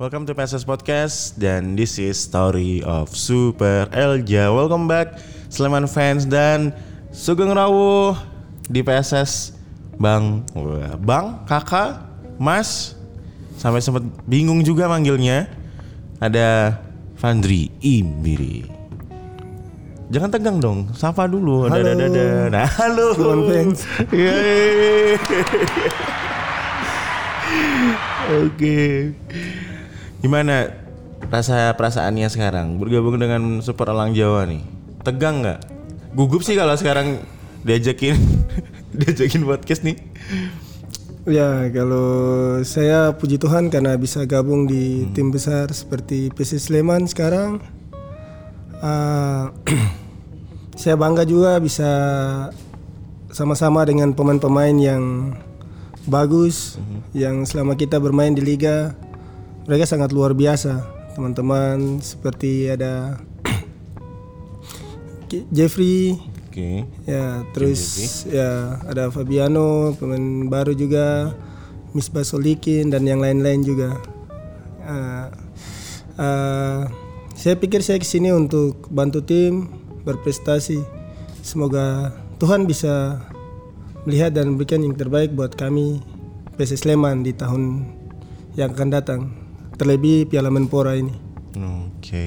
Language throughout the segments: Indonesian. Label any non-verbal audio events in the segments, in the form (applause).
Welcome to PSS Podcast dan this is Story of Super Elja. Welcome back Sleman fans dan Sugeng Rawuh di PSS Bang, Bang, Kakak, Mas sampai sempat bingung juga manggilnya. Ada Fandri Imbiri. Jangan tegang dong, sapa dulu. Halo. Dada, dada. Nah, halo. Sleman fans. Yeay. (laughs) Oke. Gimana rasa perasaannya sekarang bergabung dengan Super Elang Jawa nih? Tegang nggak? Gugup sih kalau sekarang diajakin (laughs) diajakin podcast nih. Ya, kalau saya puji Tuhan karena bisa gabung di tim besar seperti PSS Sleman sekarang. Ah, (clears throat) saya bangga juga bisa sama-sama dengan pemain-pemain yang bagus, yang selama kita bermain di liga mereka sangat luar biasa. Teman-teman seperti ada (clears throat) Jeffrey, Oke. Ya, terus ya ada Fabiano, pemain baru juga, Misbah Solikin dan yang lain-lain juga. Ah, ah, saya pikir saya ke sini untuk bantu tim berprestasi. Semoga Tuhan bisa melihat dan memberikan yang terbaik buat kami PSS Sleman di tahun yang akan datang. Terlebih Piala Menpora ini. Oke.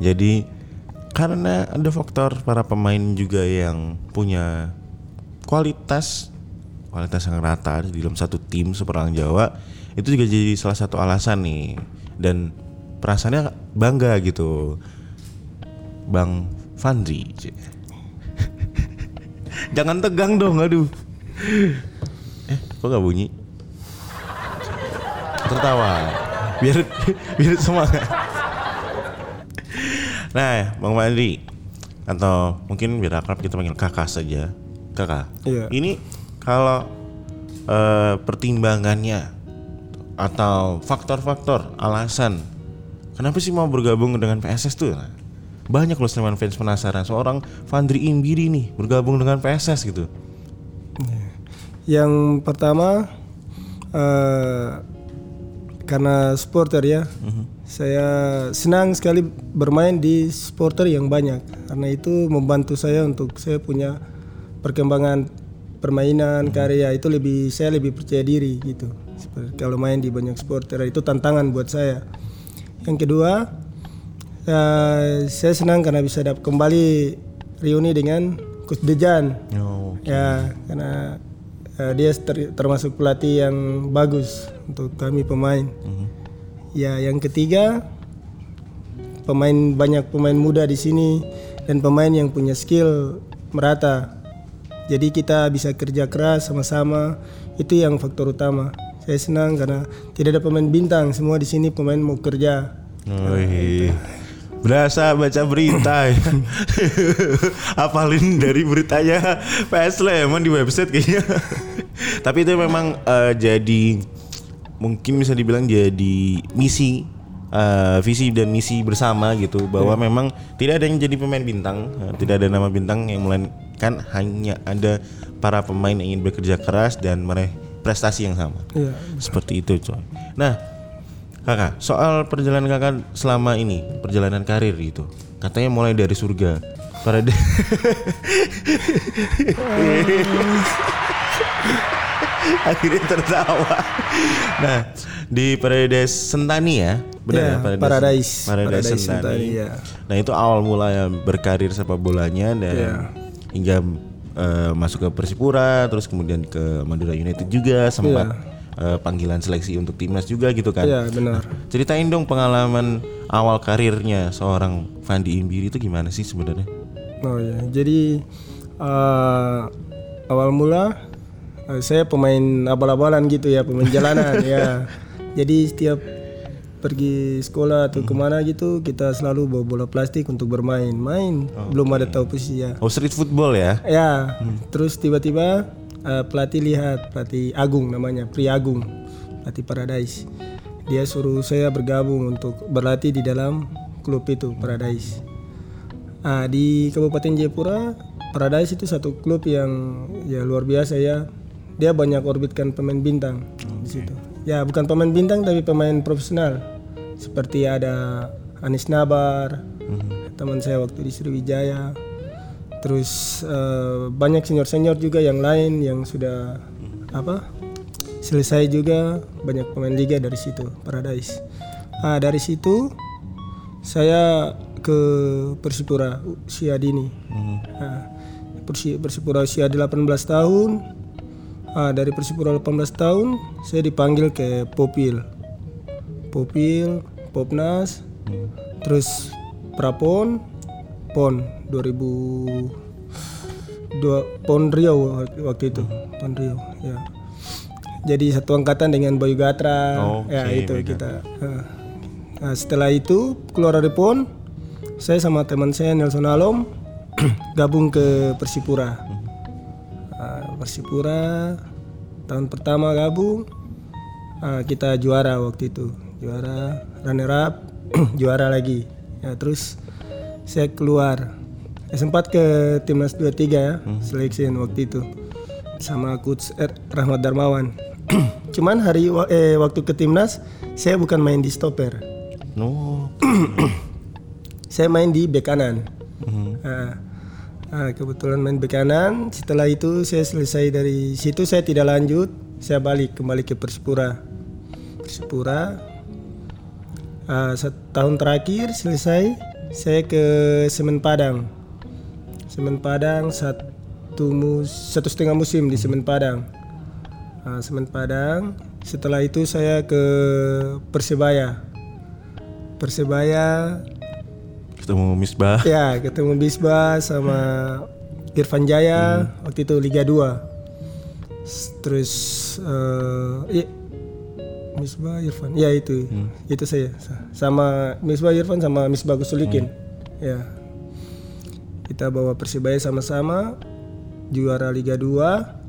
Jadi karena ada faktor para pemain juga yang punya kualitas kualitas yang rata di dalam satu tim Super Elang Jawa itu juga jadi salah satu alasan nih dan perasaannya bangga gitu. Bang Fandri. (laughs) Jangan tegang dong, aduh. Eh, kok gak bunyi? Tertawa. Biar biar semangat. Nah, Bang Fandri atau mungkin biar akrab kita panggil kakak saja. Kakak. Iya. Ini kalau eh, pertimbangannya atau faktor-faktor alasan kenapa sih mau bergabung dengan PSS tuh? Nah, banyak loh Sleman fans penasaran seorang Fandri Imbiri nih bergabung dengan PSS gitu. Yang pertama eh, karena supporter ya, saya senang sekali bermain di supporter yang banyak karena itu membantu saya untuk saya punya perkembangan permainan karya itu lebih saya lebih percaya diri gitu. Seperti kalau main di banyak supporter itu tantangan buat saya. Yang kedua, eh, saya senang karena bisa dapat kembali reuni dengan Coach Dejan. Oh, Ya, karena eh, dia ter- termasuk pelatih yang bagus untuk kami pemain. Ya, yang ketiga pemain banyak pemain muda di sini dan pemain yang punya skill merata. Jadi kita bisa kerja keras sama-sama. Itu yang faktor utama. Saya senang karena tidak ada pemain bintang, semua di sini pemain mau kerja. Wih. Berasa baca berita ya. (laughs) Apalin dari beritanya PS Sleman di website kayaknya. Tapi itu memang eh, jadi mungkin bisa dibilang jadi misi eh, visi dan misi bersama gitu bahwa memang tidak ada yang jadi pemain bintang, eh, tidak ada nama bintang yang melainkan hanya ada para pemain yang ingin bekerja keras dan meraih prestasi yang sama. Ya, Seperti itu coy. Nah, kakak, soal perjalanan kakak selama ini, perjalanan karir gitu, katanya mulai dari surga. Pada (laughs) akhirnya tertawa. Nah, di Paradise Sentani ya, benar Ya, ya, Paradise. Paradise, Paradise Sentani. Sentani, ya. Nah, itu awal mulanya berkarir sepak bolanya dan Ya. hingga eh, masuk ke Persipura, terus kemudian ke Madura United juga sempat eh, panggilan seleksi untuk timnas juga gitu kan. ya benar. Ceritain dong pengalaman awal karirnya seorang Fandi Imbiri itu gimana sih sebenarnya? Oh ya, jadi eh, awal mula eh, saya pemain abal-abalan gitu ya, pemain jalanan (laughs) ya. Jadi setiap pergi sekolah atau ke mana gitu kita selalu bawa bola plastik untuk bermain, main. Belum ada tahu posisi ya. Oh street football ya? Ya, terus tiba-tiba eh, pelatih lihat pelatih Agung namanya, Pri Agung, pelatih Paradise. Dia suruh saya bergabung untuk berlatih di dalam klub itu Paradise. Ah, di Kabupaten Jayapura, Paradise itu satu klub yang ya luar biasa ya. Dia banyak orbitkan pemain bintang di situ. ya bukan pemain bintang tapi pemain profesional. Seperti ada Anis Nabar, teman saya waktu di Sriwijaya. Terus eh, banyak senior-senior juga yang lain yang sudah apa? Selesai juga banyak pemain liga dari situ, Paradise. Ah, dari situ saya ke Persipura usia dini. Nah, Persi- Persipura usia 18 tahun. Ah, dari Persipura 18 tahun saya dipanggil ke Popil. Popil, Popnas, terus Prapon, Pon 2000 dua Pon Rio wak- waktu itu, Pon Rio, ya. Jadi satu angkatan dengan Bayu Gatra, Oke, ya itu Bayu kita. ah. Nah, setelah itu keluar dari Pon, saya sama teman saya Nelson Alom (clears throat) gabung ke Persipura. Persipura tahun pertama gabung kita juara waktu itu juara runner up (clears throat) juara lagi ya terus saya keluar saya sempat ke timnas 23 ya selection waktu itu sama coach R- Rahmat Darmawan (clears throat) cuman hari eh, waktu ke timnas saya bukan main di stopper No. (clears throat) saya main di bek kanan Mhm. Nah, nah, kebetulan main bek kanan. Setelah itu saya selesai dari situ saya tidak lanjut. Saya balik kembali ke Persipura. Persipura. Ah, setahun terakhir selesai. Saya ke Semen Padang. Semen Padang satu mus satu setengah musim di Semen Padang. Ah, Semen Padang. Setelah itu saya ke Persebaya. Persebaya Ketemu Misbah. Ya, ketemu Bisba sama Irfan Jaya waktu itu Liga 2. S- Terus eh iya, Misbah Irfan. Ya itu. Itu saya. Sa- Sama Misbah Irfan sama Misbah Gusulikin. Ya. Kita bawa Persibaya sama-sama juara Liga 2.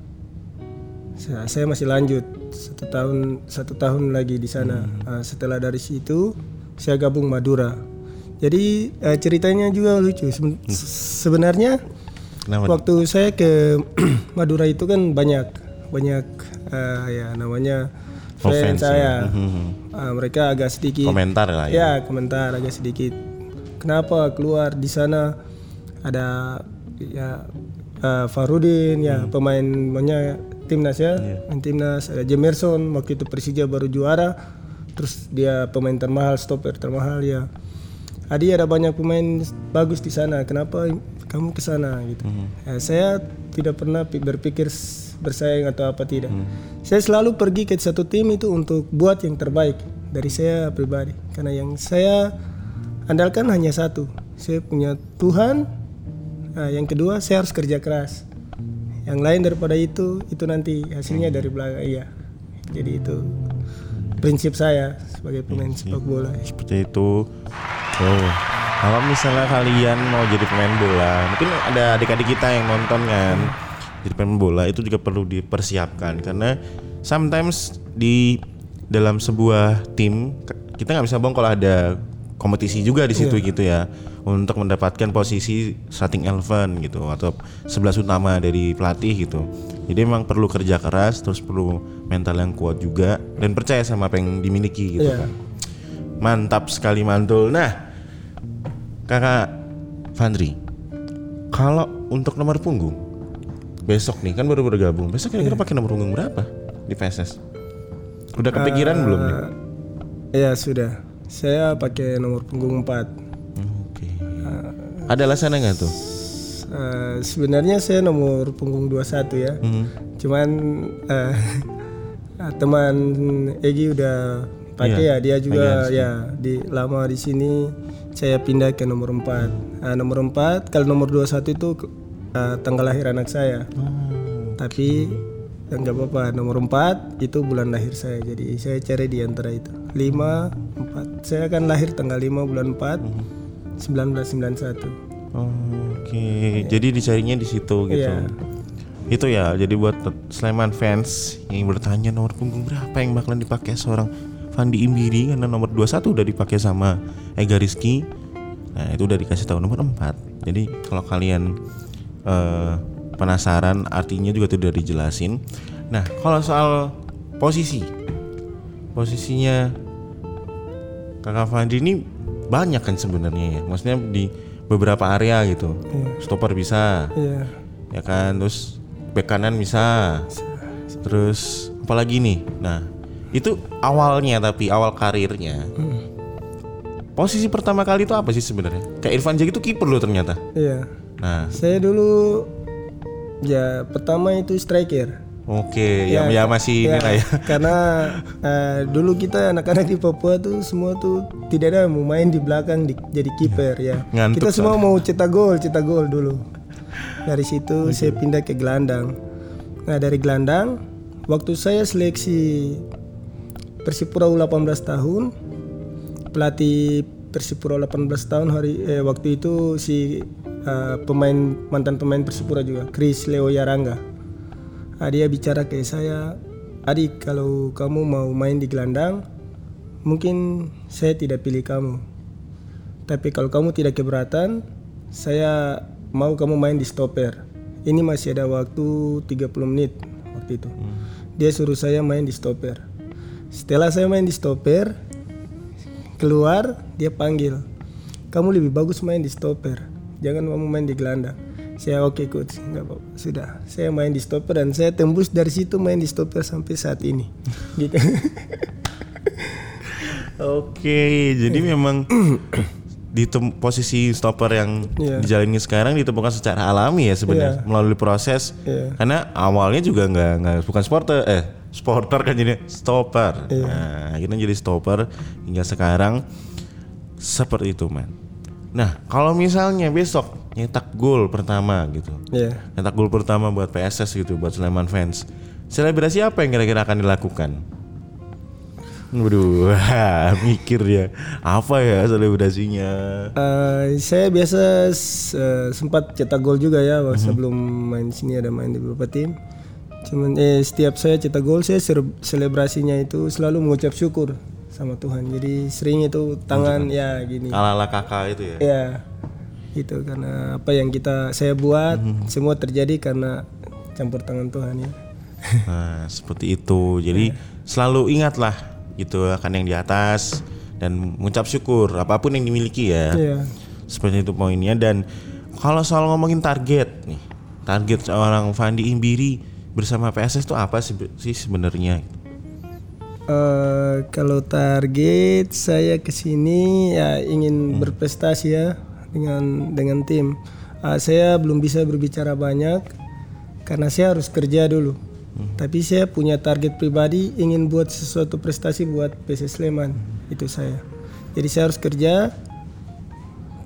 Saya, saya masih lanjut satu tahun satu tahun lagi di sana. Ah, setelah dari situ saya gabung Madura. Jadi eh, ceritanya juga lucu. Seben- sebenarnya Kenapa? waktu saya ke (clears throat) Madura itu kan banyak banyak eh, ya namanya fans fans saya. ya. Ah, mereka agak sedikit Komentar lah ya. Ya, komentar agak sedikit. Kenapa keluar di sana ada ya eh, Farudin ya pemain pemainnya timnas ya, main timnas ada Jemerson waktu itu Persija baru juara. Terus dia pemain termahal, stopper termahal ya. Adi ada banyak pemain bagus di sana. Kenapa kamu ke sana gitu? Ya, saya tidak pernah pi- berpikir bersaing atau apa tidak. Saya selalu pergi ke satu tim itu untuk buat yang terbaik dari saya pribadi. Karena yang saya andalkan hanya satu. Saya punya Tuhan. Nah, yang kedua saya harus kerja keras. Yang lain daripada itu itu nanti hasilnya dari belakang. Iya. Jadi itu prinsip saya sebagai pemain sepak bola. Seperti itu. Oh. Kalau misalnya kalian mau jadi pemain bola, mungkin ada adik-adik kita yang nonton kan. Jadi pemain bola itu juga perlu dipersiapkan karena sometimes di dalam sebuah tim kita nggak bisa bohong kalau ada kompetisi juga di situ gitu ya untuk mendapatkan posisi starting eleven gitu atau 11 utama dari pelatih gitu. Jadi memang perlu kerja keras terus perlu mental yang kuat juga dan percaya sama apa yang dimiliki gitu Iya. kan. Mantap sekali mantul. Nah, Kakak Fandri, kalau untuk nomor punggung besok nih kan baru bergabung. Besok kira-kira pakai nomor punggung berapa di PSS? Udah kepikiran belum nih? Ya sudah. Saya pakai nomor punggung 4. Oke. Ada alasannya nggak tuh? Eh, sebenarnya saya nomor punggung 21 ya. Mhm. Cuman eh, (laughs) teman Egi udah pakai ya, dia juga ya di lama di sini saya pindah ke nomor 4. Nah, nomor 4 kalau nomor 21 itu eh, tanggal lahir anak saya. Tapi ya nggak apa-apa nomor 4 itu bulan lahir saya. Jadi saya cari di antara itu. 5 4. Saya akan lahir tanggal 5 bulan 4 1991. Oke, jadi dicarinya di situ gitu. Iya. Itu ya, jadi buat Sleman fans yang bertanya nomor punggung berapa yang bakalan dipakai seorang Fandi Imbiri karena nomor 21 udah dipakai sama Ega Rizky. Nah, itu udah dikasih tahu nomor 4. Jadi kalau kalian eh, penasaran artinya juga tuh udah dijelasin. Nah, kalau soal posisi posisinya kakak Fandi ini banyak kan sebenarnya ya. Maksudnya di beberapa area gitu. Stopper bisa Iya. ya kan? Terus bek kanan bisa. Terus apalagi nih? Nah itu awalnya tapi awal karirnya. Posisi pertama kali itu apa sih sebenarnya? Kayak Irfan Jagi itu kiper loh ternyata. Iya. Nah Saya dulu ya pertama itu striker. oke ya, ya masih ini lah ya (laughs) Karena eh, dulu kita anak-anak di Papua tuh semua tuh tidak ada yang mau main di belakang di- jadi kiper ya. Ngantuk kita semua mau cetak gol, cetak gol dulu. Dari situ saya pindah ke gelandang. Nah dari gelandang, waktu saya seleksi Persipura U18 tahun, pelatih Persipura 18 tahun hari eh, waktu itu si eh, pemain mantan pemain Persipura juga Chris Leo Yarangga. Ah, dia bicara ke saya, adik kalau kamu mau main di gelandang, mungkin saya tidak pilih kamu. Tapi kalau kamu tidak keberatan, saya mau kamu main di stopper. Ini masih ada waktu 30 menit waktu itu. Dia suruh saya main di stopper. Setelah saya main di stopper, keluar dia panggil, kamu lebih bagus main di stopper. Jangan kamu main di gelandang. Saya oke coach, nggak apa-apa. Sudah, saya main di stopper dan saya tembus dari situ main di stopper sampai saat ini. (laughs) Gitu. Oke, jadi memang di posisi stopper yang Iya. dijalani sekarang ditemukan secara alami ya sebenarnya melalui proses. Iya. Karena awalnya juga nggak nggak bukan sporter eh sporter kan jadi stopper. Iya. Nah, akhirnya jadi stopper hingga sekarang seperti itu, man. Nah, kalau misalnya besok nyetak gol pertama gitu. Iya. Nyetak gol pertama buat PSS gitu, buat Sleman fans. Selebrasi apa yang kira-kira akan dilakukan? Waduh, (laughs) mikir dia. Apa ya selebrasinya? Eh, saya biasa eh, sempat cetak gol juga ya waktu sebelum main sini ada main di beberapa tim. Cuman eh setiap saya cetak gol saya selebrasinya itu selalu mengucap syukur sama Tuhan. Jadi sering itu tangan ya gini. Ala-ala kakak itu ya? Ya itu karena apa yang kita saya buat semua terjadi karena campur tangan Tuhan ya. Nah, seperti itu. Jadi selalu ingatlah gitu akan yang di atas dan mengucap syukur apa pun yang dimiliki ya. Iya. Seperti itu poinnya dan kalau soal ngomongin target nih. Target seorang Fandi Imbiri bersama PSS itu apa sih sih sebenarnya? Eh, kalau target saya ke sini ya ingin berprestasi ya dengan dengan tim. Eh, saya belum bisa berbicara banyak karena saya harus kerja dulu. Tapi saya punya target pribadi ingin buat sesuatu prestasi buat PSS Sleman itu saya. Jadi saya harus kerja.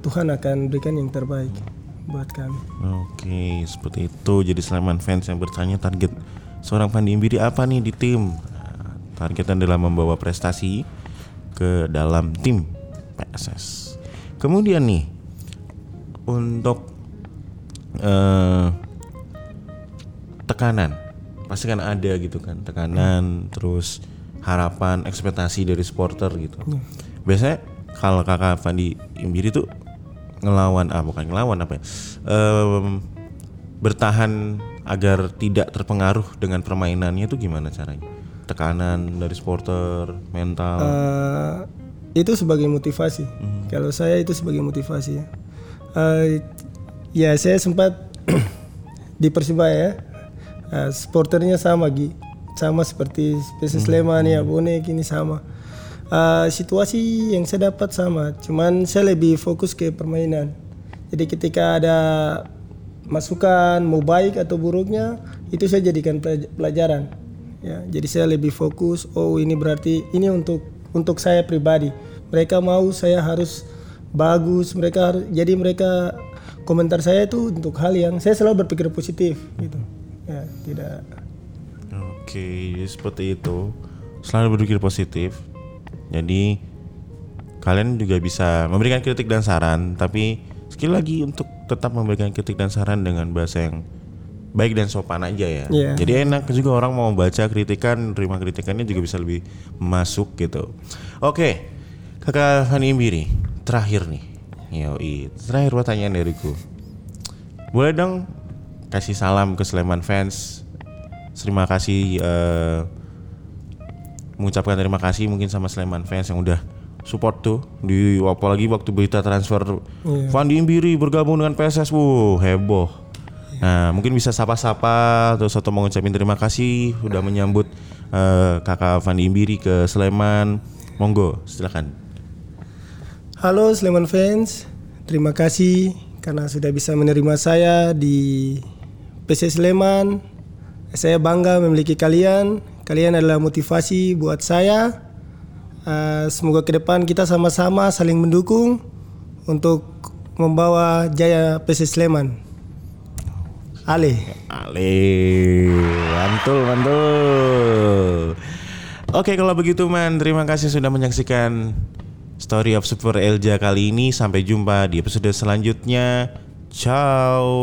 Tuhan akan berikan yang terbaik buat kami. Oke, seperti itu. Jadi Sleman fans yang bertanya target seorang Fandi Imbiri apa nih di tim? Nah, targetnya adalah membawa prestasi ke dalam tim PSS. Kemudian nih untuk eh, tekanan pasti kan ada gitu kan tekanan terus harapan ekspektasi dari supporter gitu biasanya kalau kakak Fandi Imbiri tuh ngelawan ah bukan ngelawan apa ya Em, bertahan agar tidak terpengaruh dengan permainannya itu gimana caranya tekanan dari supporter mental Eh, itu sebagai motivasi. Kalau saya itu sebagai motivasi ya. Eh, ya saya sempat (clears throat) di Persibaya ya. Eh, supporternya sama Gi. Sama seperti spesies Sleman ya, bonek ini sama. Eh, situasi yang saya dapat sama, cuman saya lebih fokus ke permainan. Jadi ketika ada masukan mau baik atau buruknya itu saya jadikan pelaj- pelajaran ya jadi saya lebih fokus oh ini berarti ini untuk untuk saya pribadi mereka mau saya harus bagus mereka harus jadi mereka komentar saya itu untuk hal yang saya selalu berpikir positif gitu ya tidak Oke, seperti itu. Selalu berpikir positif. Jadi kalian juga bisa memberikan kritik dan saran, tapi sekali lagi untuk tetap memberikan kritik dan saran dengan bahasa yang baik dan sopan aja ya. Iya. Jadi enak juga orang mau baca kritikan, terima kritikannya juga bisa lebih masuk gitu. Oke, kakak Fani Imbiri, terakhir nih. Yoi, terakhir pertanyaan dariku. Boleh dong kasih salam ke Sleman fans. Terima kasih eh, mengucapkan terima kasih mungkin sama Sleman fans yang udah support tuh di apalagi waktu berita transfer Fandi Imbiri bergabung dengan PSS, wuh heboh. Nah mungkin bisa sapa-sapa terus atau mau ngucapin terima kasih udah menyambut eh, kakak Fandi Imbiri ke Sleman. Monggo silakan. Halo Sleman fans, terima kasih karena sudah bisa menerima saya di PC Sleman. Saya bangga memiliki kalian. Kalian adalah motivasi buat saya. Eh, semoga ke depan kita sama-sama saling mendukung untuk membawa jaya PC Sleman. Ale. Ale, mantul, mantul. Oke kalau begitu man, terima kasih sudah menyaksikan Story of Super Elja kali ini. Sampai jumpa di episode selanjutnya. Ciao.